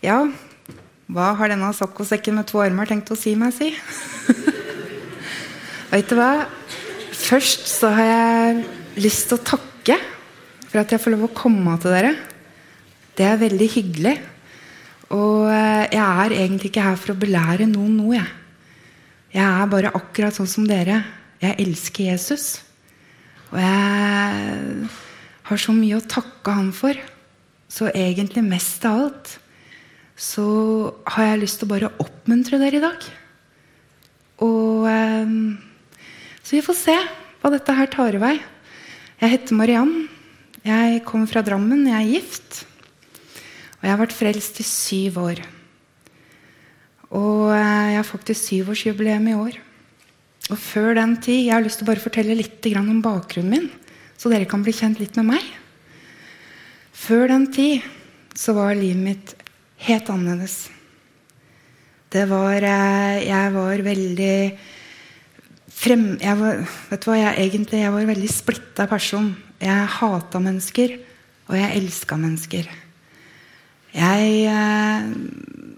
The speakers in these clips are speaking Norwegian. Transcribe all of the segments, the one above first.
Ja, hva har denne saccosekken med to armer tenkt å si meg, si? Veit du hva? Først så har jeg lyst til å takke for at jeg får lov å komme til dere. Det er veldig hyggelig. Og eh, jeg er egentlig ikke her for å belære noen noe, jeg. Jeg er bare akkurat sånn som dere. Jeg elsker Jesus. Og jeg har så mye å takke han for. Så egentlig mest av alt så har jeg lyst til å bare oppmuntre dere i dag. Og eh, Så vi får se hva dette her tar i vei. Jeg heter Mariann. Jeg kommer fra Drammen. Jeg er gift. Og jeg har vært frelst i syv år. Og eh, jeg har faktisk syvårsjubileum i år. Og før den tid Jeg har lyst til å bare fortelle litt om bakgrunnen min, så dere kan bli kjent litt med meg. Før den tid så var livet mitt helt annerledes. Det var eh, Jeg var veldig frem... Jeg var, vet du hva, jeg egentlig jeg var en veldig splitta person. Jeg hata mennesker, og jeg elska mennesker. Jeg eh,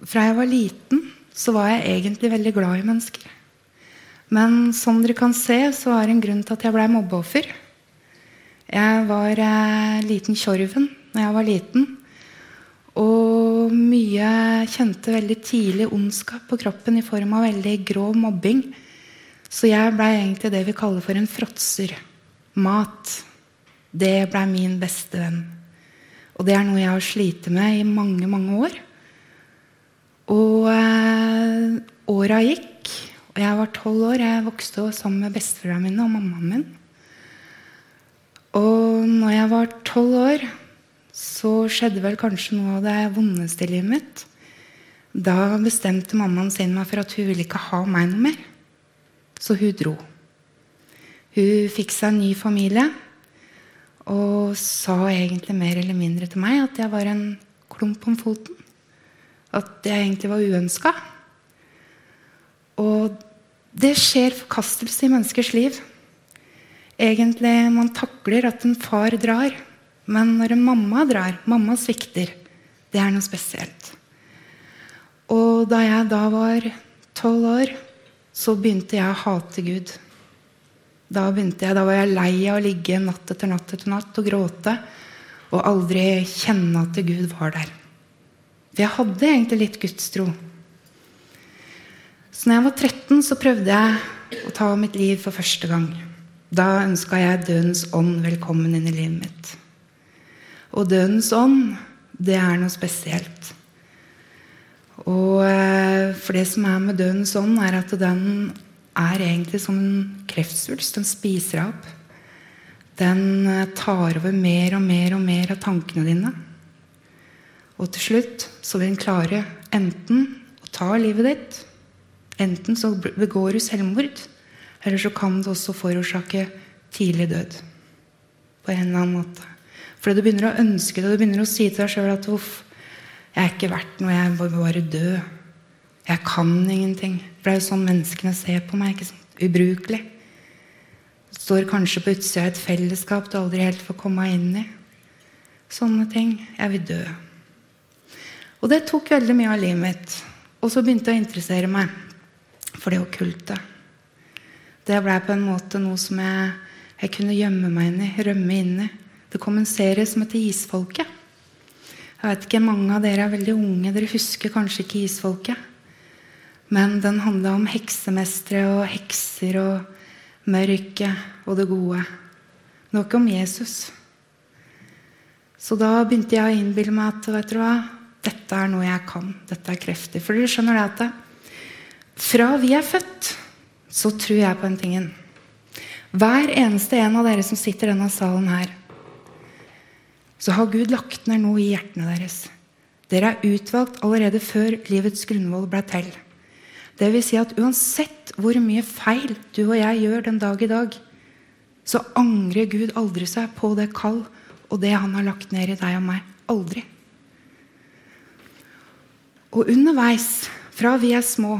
Fra jeg var liten, så var jeg egentlig veldig glad i mennesker. Men som dere kan se, så er det en grunn til at jeg blei mobbeoffer. Jeg var eh, liten Tjorven når jeg var liten. Og mye kjente veldig tidlig ondskap på kroppen i form av veldig grov mobbing. Så jeg blei egentlig det vi kaller for en fråtser. Mat. Det blei min beste venn. Og det er noe jeg har slitt med i mange, mange år. Og eh, åra gikk, og jeg var tolv år. Jeg vokste sammen med besteforeldrene mine og mammaen min. Og når jeg var tolv år, så skjedde vel kanskje noe av det vondeste i livet mitt. Da bestemte mammaen sin meg for at hun ville ikke ha meg noe mer. Så hun dro. Hun fikk seg en ny familie og sa egentlig mer eller mindre til meg at jeg var en klump om foten. At jeg egentlig var uønska. Og det skjer forkastelse i menneskers liv. Egentlig man takler at en far drar. Men når en mamma drar, mamma svikter, det er noe spesielt. Og da jeg da var tolv år, så begynte jeg å hate Gud. Da, jeg, da var jeg lei av å ligge natt etter natt etter natt og gråte og aldri kjenne at Gud var der. For jeg hadde egentlig litt gudstro. Så når jeg var 13, så prøvde jeg å ta mitt liv for første gang. Da ønska jeg dødens ånd velkommen inn i livet mitt. Og dødens ånd, det er noe spesielt. Og eh, for det som er med dødens ånd, er at den er egentlig som en kreftsvulst. Den spiser opp. Den eh, tar over mer og mer og mer av tankene dine. Og til slutt så vil den klare enten å ta livet ditt Enten så begår du selvmord, eller så kan det også forårsake tidlig død. På en eller annen måte. Fordi du begynner å ønske det. Du begynner å si til deg sjøl at uff, jeg er ikke verdt noe, jeg må bare dø. Jeg kan ingenting. For det er jo sånn menneskene ser på meg. ikke sant? Ubrukelig. Du står kanskje på utsida av et fellesskap du aldri helt får komme inn i. Sånne ting. Jeg vil dø. Og det tok veldig mye av livet mitt. Og så begynte jeg å interessere meg for det okkulte. Det blei på en måte noe som jeg, jeg kunne gjemme meg inn i, rømme inn i. Det kom en serie som heter Isfolket. Jeg vet ikke, Mange av dere er veldig unge. Dere husker kanskje ikke Isfolket. Men den handla om heksemestere og hekser og mørket og det gode. Det var ikke om Jesus. Så da begynte jeg å innbille meg at vet du hva, dette er noe jeg kan. Dette er krefter. For dere skjønner det at fra vi er født, så tror jeg på en tingen. Hver eneste en av dere som sitter i denne salen her, så har Gud lagt ned noe i hjertene deres. Dere er utvalgt allerede før livets grunnvoll ble til. Vil si at uansett hvor mye feil du og jeg gjør den dag i dag, så angrer Gud aldri seg på det kall og det han har lagt ned i deg og meg. Aldri. Og underveis, fra vi er små,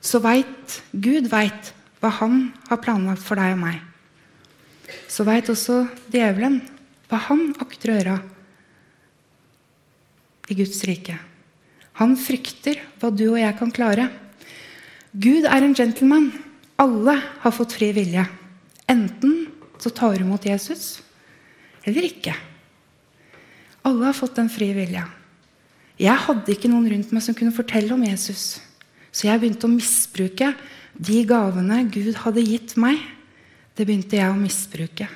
så veit Gud veit hva han har planlagt for deg og meg. Så veit også djevelen hva han akter å gjøre i Guds rike. Han frykter hva du og jeg kan klare. Gud er en gentleman. Alle har fått fri vilje. Enten så tar du imot Jesus, eller ikke. Alle har fått den frie vilja. Jeg hadde ikke noen rundt meg som kunne fortelle om Jesus. Så jeg begynte å misbruke de gavene Gud hadde gitt meg. Det begynte jeg å misbruke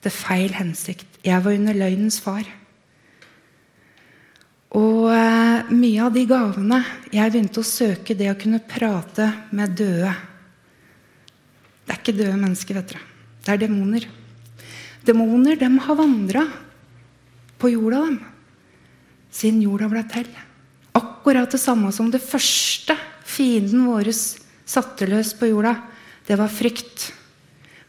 til feil hensikt. Jeg var under løgnens far. Og eh, mye av de gavene Jeg begynte å søke det å kunne prate med døde. Det er ikke døde mennesker, vet dere. Det er demoner. Demoner de har vandra på jorda, dem, siden jorda ble til. Akkurat det samme som det første fienden vår satte løs på jorda. Det var frykt.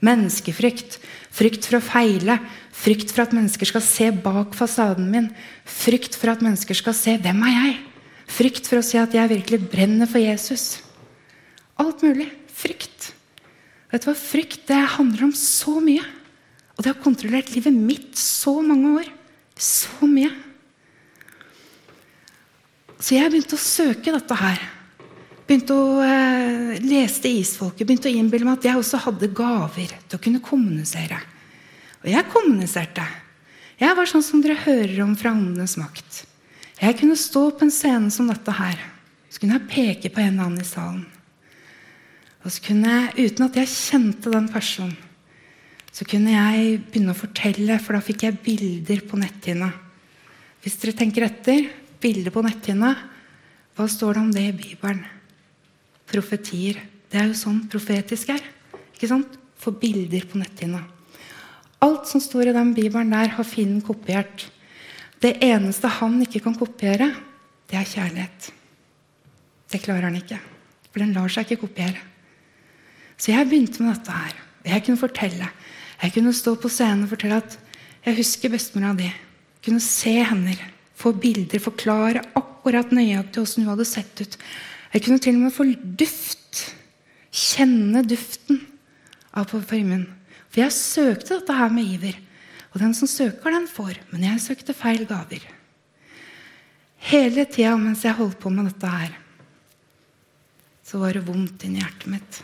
Menneskefrykt. Frykt for å feile. Frykt for at mennesker skal se bak fasaden min. Frykt for at mennesker skal se 'Hvem er jeg?' Frykt for å si at jeg virkelig brenner for Jesus. Alt mulig. Frykt. Vet du hva? Frykt det handler om så mye. Og det har kontrollert livet mitt så mange år. Så mye. Så jeg begynte å søke dette her. Begynte å eh, leste isfolket. Begynte å innbille meg at jeg også hadde gaver til å kunne kommunisere. Og jeg kommuniserte. Jeg var sånn som dere hører om fra åndenes makt. Jeg kunne stå på en scene som dette her. Så kunne jeg peke på en eller annen i salen. Og så kunne jeg, uten at jeg kjente den personen, så kunne jeg begynne å fortelle, for da fikk jeg bilder på netthinna. Hvis dere tenker etter bilder på netthinna, hva står det om det i Bibelen? Profetier. Det er jo sånn profetisk er. ikke sant? Få bilder på netthinna. Alt som står i den bibelen der, har fienden kopiert. Det eneste han ikke kan kopiere, det er kjærlighet. Det klarer han ikke. For den lar seg ikke kopiere. Så jeg begynte med dette her. Jeg kunne fortelle. Jeg kunne stå på scenen og fortelle at jeg husker bestemora di. Kunne se henne, få bilder, forklare akkurat nøyaktig åssen hun hadde sett ut. Jeg kunne til og med få duft. Kjenne duften av parfymen. For jeg søkte dette her med iver. Og den som søker, den får. Men jeg søkte feil gaver. Hele tida mens jeg holdt på med dette her, så var det vondt inni hjertet mitt.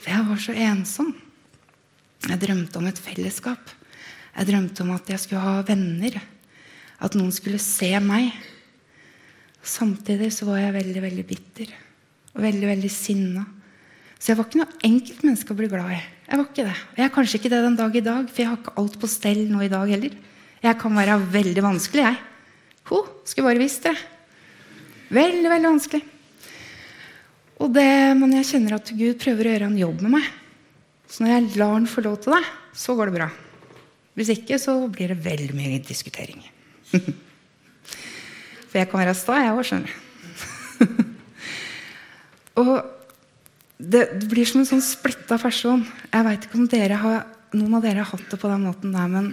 For jeg var så ensom. Jeg drømte om et fellesskap. Jeg drømte om at jeg skulle ha venner. At noen skulle se meg. Samtidig så var jeg veldig veldig bitter og veldig veldig sinna. Så jeg var ikke noe enkelt menneske å bli glad i. Jeg var ikke det. Og jeg er kanskje ikke det den dag i dag, for jeg har ikke alt på stell nå i dag heller. Jeg kan være veldig vanskelig, jeg. Ho, skulle bare visst det. Veldig, veldig vanskelig. Og det, Men jeg kjenner at Gud prøver å gjøre en jobb med meg. Så når jeg lar han få lov til det, så går det bra. Hvis ikke, så blir det veldig mye diskutering. For jeg kan være sta, jeg òg, skjønner du. og det, blir som en sånn splitta person. Jeg veit ikke om har, noen av dere har hatt det på den måten der, men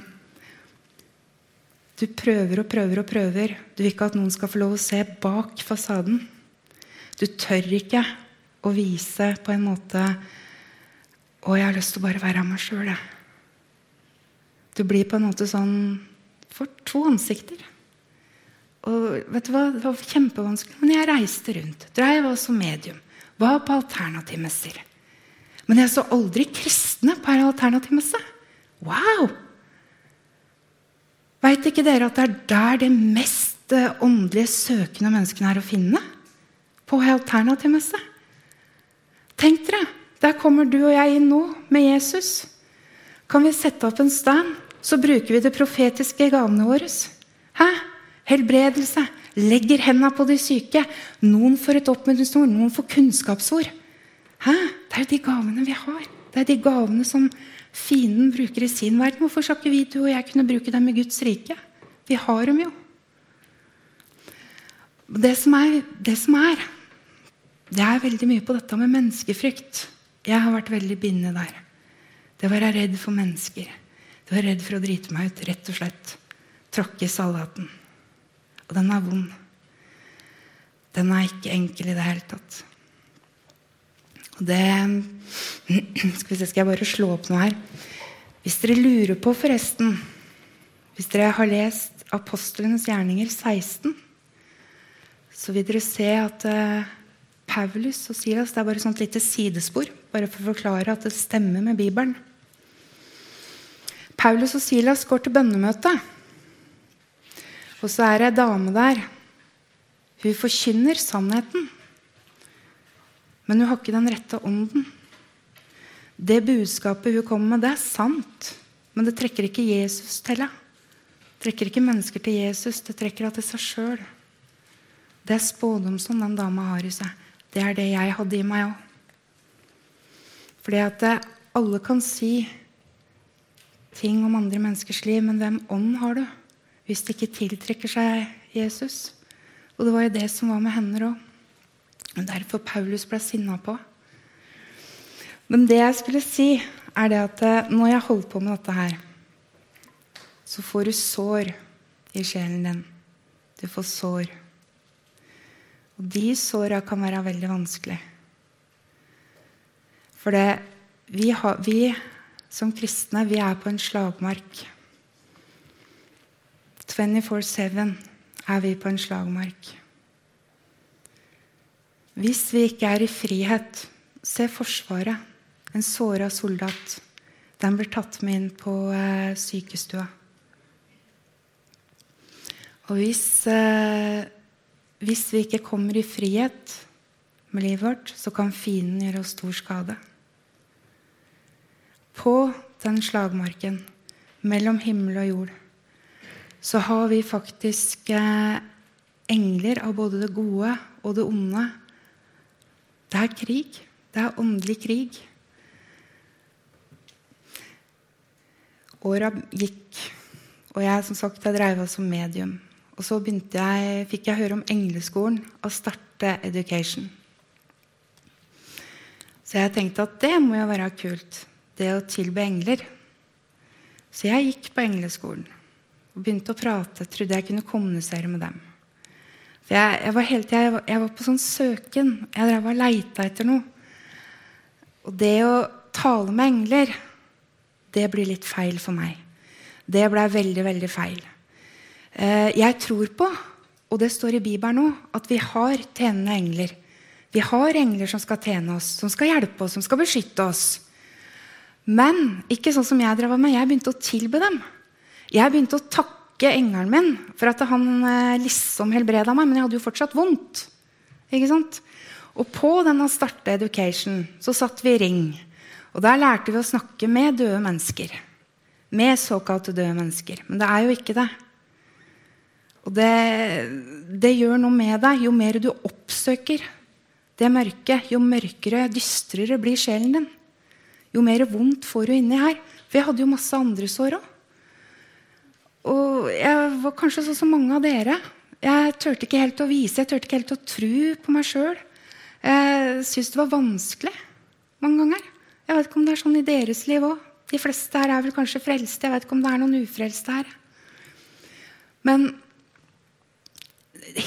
du prøver og prøver og prøver. Du vil ikke at noen skal få lov å se bak fasaden. Du tør ikke å vise på en måte og jeg har lyst til å bare være meg sjøl, jeg. Du blir på en måte sånn for to ansikter. Og vet du hva? Det var kjempevanskelig. Men jeg reiste rundt. Dreiv også medium. Var på alternativmesser. Men jeg så aldri kristne på en alternativmesse. Wow! Veit ikke dere at det er der det mest eh, åndelige søkende menneskene er å finne? På en alternativmesse. Tenk dere! Der kommer du og jeg inn nå med Jesus. Kan vi sette opp en stand, så bruker vi de profetiske gavene våre. Hæ? Helbredelse. Legger hendene på de syke. Noen får et oppmuntringsord, noen får kunnskapsord. Hæ? Det er de gavene vi har. Det er de gavene som fienden bruker i sin verden. Hvorfor skal ikke vi du og jeg kunne bruke dem i Guds rike? Vi har dem jo. Det som er, det som er, det er veldig mye på dette med menneskefrykt. Jeg har vært veldig bindende der. Det å være redd for mennesker. Det å være redd for å drite meg ut. Rett og slett. Tråkke i salaten. Og den er vond. Den er ikke enkel i det hele tatt. Og det Skal vi se, skal jeg bare slå opp noe her? Hvis dere lurer på, forresten Hvis dere har lest Apostlenes gjerninger 16, så vil dere se at uh, Paulus og Silas Det er bare et lite sidespor, bare for å forklare at det stemmer med Bibelen. Paulus og Silas går til bønnemøte. Og så er det ei dame der. Hun forkynner sannheten. Men hun har ikke den rette ånden. Det budskapet hun kommer med, det er sant. Men det trekker ikke Jesus til henne. Det trekker ikke mennesker til Jesus, det trekker henne til seg sjøl. Det er spådom som den dama har i seg. Det er det jeg hadde i meg òg. Fordi at alle kan si ting om andre menneskers liv, men hvem ånd har du hvis det ikke tiltrekker seg Jesus? Og det var jo det som var med henne òg. Derfor Paulus ble sinna på. Men det jeg skulle si, er det at eh, når jeg holder på med dette her, så får du sår i sjelen din. Du får sår. Og de såra kan være veldig vanskelig. For det, vi, har, vi som kristne, vi er på en slagmark. 24-7 er vi på en slagmark. Hvis vi ikke er i frihet Se Forsvaret. En såra soldat. Den blir tatt med inn på eh, sykestua. Og hvis, eh, hvis vi ikke kommer i frihet med livet vårt, så kan fienden gjøre oss stor skade. På den slagmarken mellom himmel og jord så har vi faktisk eh, engler av både det gode og det onde. Det er krig. Det er åndelig krig. Åra gikk, og jeg som sagt, jeg dreiv av som medium. Og så jeg, fikk jeg høre om Engleskolen og starte Education. Så jeg tenkte at det må jo være kult, det å tilbe engler. Så jeg gikk på engleskolen og begynte å prate. Trodde jeg kunne kommunisere med dem. For jeg, jeg, var, helt, jeg, jeg var, på sånn søken. Jeg drev og leita etter noe. Og det å tale med engler, det blir litt feil for meg. Det ble veldig, veldig feil. Eh, jeg tror på, og det står i Bibelen nå, at vi har tjenende engler. Vi har engler som skal tjene oss, som skal hjelpe oss, som skal beskytte oss. Men ikke sånn som jeg drev med. Jeg begynte å tilbe dem. Jeg begynte å takke engelen min for at han eh, liksom helbreda meg, men jeg hadde jo fortsatt vondt. Ikke sant? Og på denne Starte Education så satt vi i ring. Og der lærte vi å snakke med døde mennesker. Med såkalte døde mennesker. Men det er jo ikke det. Og det, det gjør noe med deg. Jo mer du oppsøker det mørket, jo mørkere, dystrere blir sjelen din. Jo mer vondt får du inni her. For jeg hadde jo masse andre sår òg. Og jeg var kanskje sånn som mange av dere. Jeg turte ikke helt å vise, jeg turte ikke helt å tro på meg sjøl. Jeg syntes det var vanskelig mange ganger. Jeg vet ikke om det er sånn i deres liv òg. De fleste her er vel kanskje frelste. Jeg vet ikke om det er noen ufrelste her. Men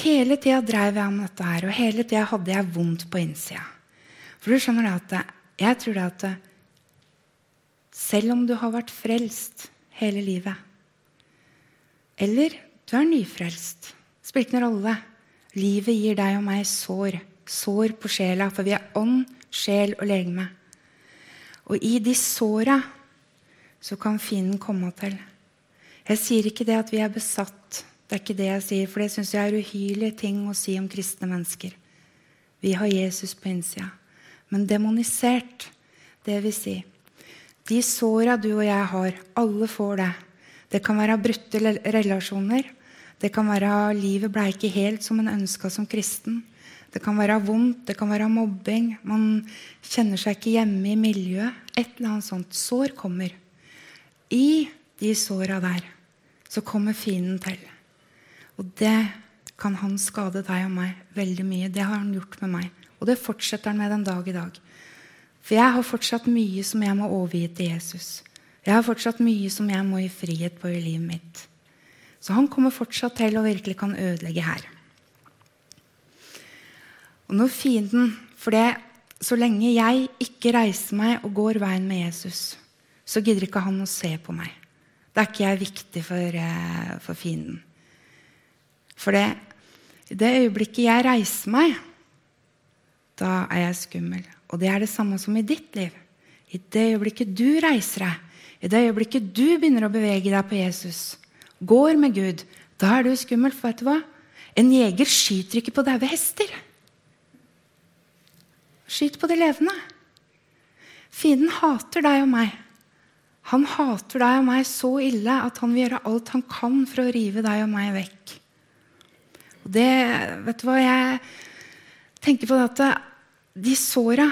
hele tida dreiv jeg med dette her, og hele tida hadde jeg vondt på innsida. For du skjønner at jeg tror at selv om du har vært frelst hele livet eller du er nyfrelst. Spiller ikke noen rolle. Livet gir deg og meg sår. Sår på sjela, for vi er ånd, sjel og legeme. Og i de såra så kan fienden komme til. Jeg sier ikke det at vi er besatt. Det er ikke det jeg sier, for det syns jeg er uhyrlige ting å si om kristne mennesker. Vi har Jesus på innsida. Men demonisert, det vil si De såra du og jeg har, alle får det. Det kan være brutte relasjoner. Det kan være livet ble ikke helt som en ønska som kristen. Det kan være vondt, det kan være mobbing. Man kjenner seg ikke hjemme i miljøet. Et eller annet sånt. Sår kommer. I de såra der så kommer fienden til. Og det kan han skade deg og meg veldig mye. Det har han gjort med meg. Og det fortsetter han med den dag i dag. For jeg har fortsatt mye som jeg må overgi til Jesus. Jeg har fortsatt mye som jeg må gi frihet på i livet mitt. Så han kommer fortsatt til og virkelig kan ødelegge her. Og når fienden For det, så lenge jeg ikke reiser meg og går veien med Jesus, så gidder ikke han å se på meg. Da er ikke jeg viktig for, eh, for fienden. For det I det øyeblikket jeg reiser meg, da er jeg skummel. Og det er det samme som i ditt liv. I det øyeblikket du reiser deg, i det øyeblikket du begynner å bevege deg på Jesus, går med Gud, da er du skummel. For vet du hva? En jeger skyter ikke på daue hester. Skyt på de levende. Fienden hater deg og meg. Han hater deg og meg så ille at han vil gjøre alt han kan for å rive deg og meg vekk. Og det, vet du hva, Jeg tenker på det at de såra,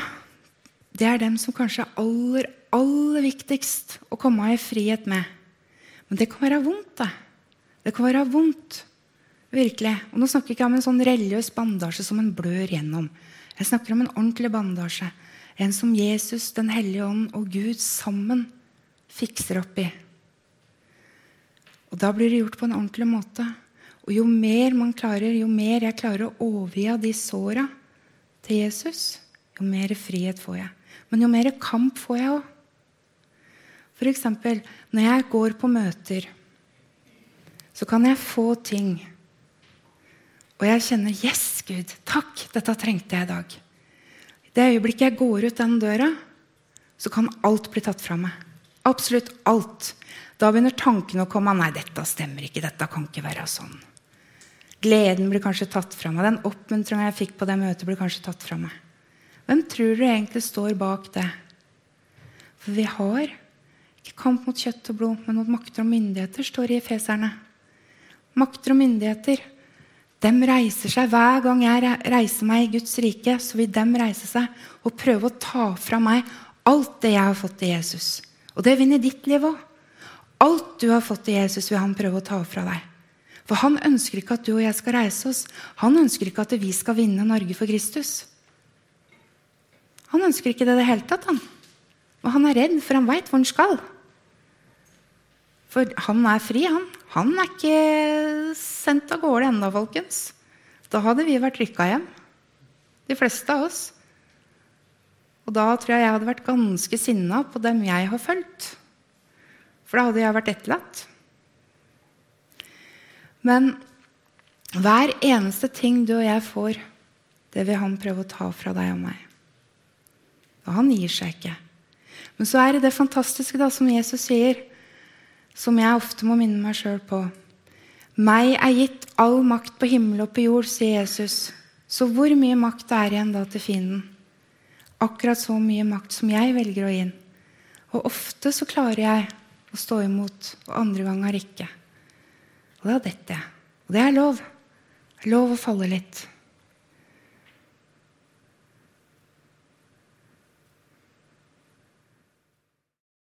det er dem som kanskje er aller, aller viktigst å komme i frihet med. Men det kan være vondt, det. Det kan være vondt. Virkelig. Og nå snakker jeg ikke om en sånn religiøs bandasje som en blør gjennom. Jeg snakker om en ordentlig bandasje. En som Jesus, Den hellige ånd og Gud sammen fikser opp i. Og da blir det gjort på en ordentlig måte. Og jo mer man klarer, jo mer jeg klarer å overgi av de såra til Jesus, jo mer frihet får jeg. Men jo mer kamp får jeg òg. F.eks. når jeg går på møter, så kan jeg få ting. Og jeg kjenner 'Yes, Gud. Takk. Dette trengte jeg i dag.' I det øyeblikket jeg går ut den døra, så kan alt bli tatt fra meg. Absolutt alt. Da begynner tankene å komme. 'Nei, dette stemmer ikke. Dette kan ikke være sånn.' Gleden blir kanskje tatt fra meg. Den oppmuntringa jeg fikk på det møtet, blir kanskje tatt fra meg. Hvem tror du egentlig står bak det? For vi har ikke kamp mot kjøtt og blod, men mot makter og myndigheter, står det i Efeserne. Makter og myndigheter. Dem reiser seg Hver gang jeg reiser meg i Guds rike, så vil dem reise seg og prøve å ta fra meg alt det jeg har fått i Jesus. Og det vinner ditt liv òg. Alt du har fått i Jesus, vil han prøve å ta fra deg. For han ønsker ikke at du og jeg skal reise oss. Han ønsker ikke at vi skal vinne Norge for Kristus. Han ønsker ikke det i det hele tatt. han. Og han er redd, for han veit hvor han skal. For han er fri, han. Han er ikke sendt av gårde ennå, folkens. Da hadde vi vært rykka hjem. De fleste av oss. Og da tror jeg jeg hadde vært ganske sinna på dem jeg har fulgt. For da hadde jeg vært etterlatt. Men hver eneste ting du og jeg får, det vil han prøve å ta fra deg og meg. Og han gir seg ikke. Men så er det det fantastiske da, som Jesus sier, som jeg ofte må minne meg sjøl på. Meg er gitt all makt på himmel og på jord, sier Jesus. Så hvor mye makt er igjen da til fienden? Akkurat så mye makt som jeg velger å gi inn. Og ofte så klarer jeg å stå imot, og andre ganger ikke. Og da detter jeg. Og det er lov. Lov å falle litt.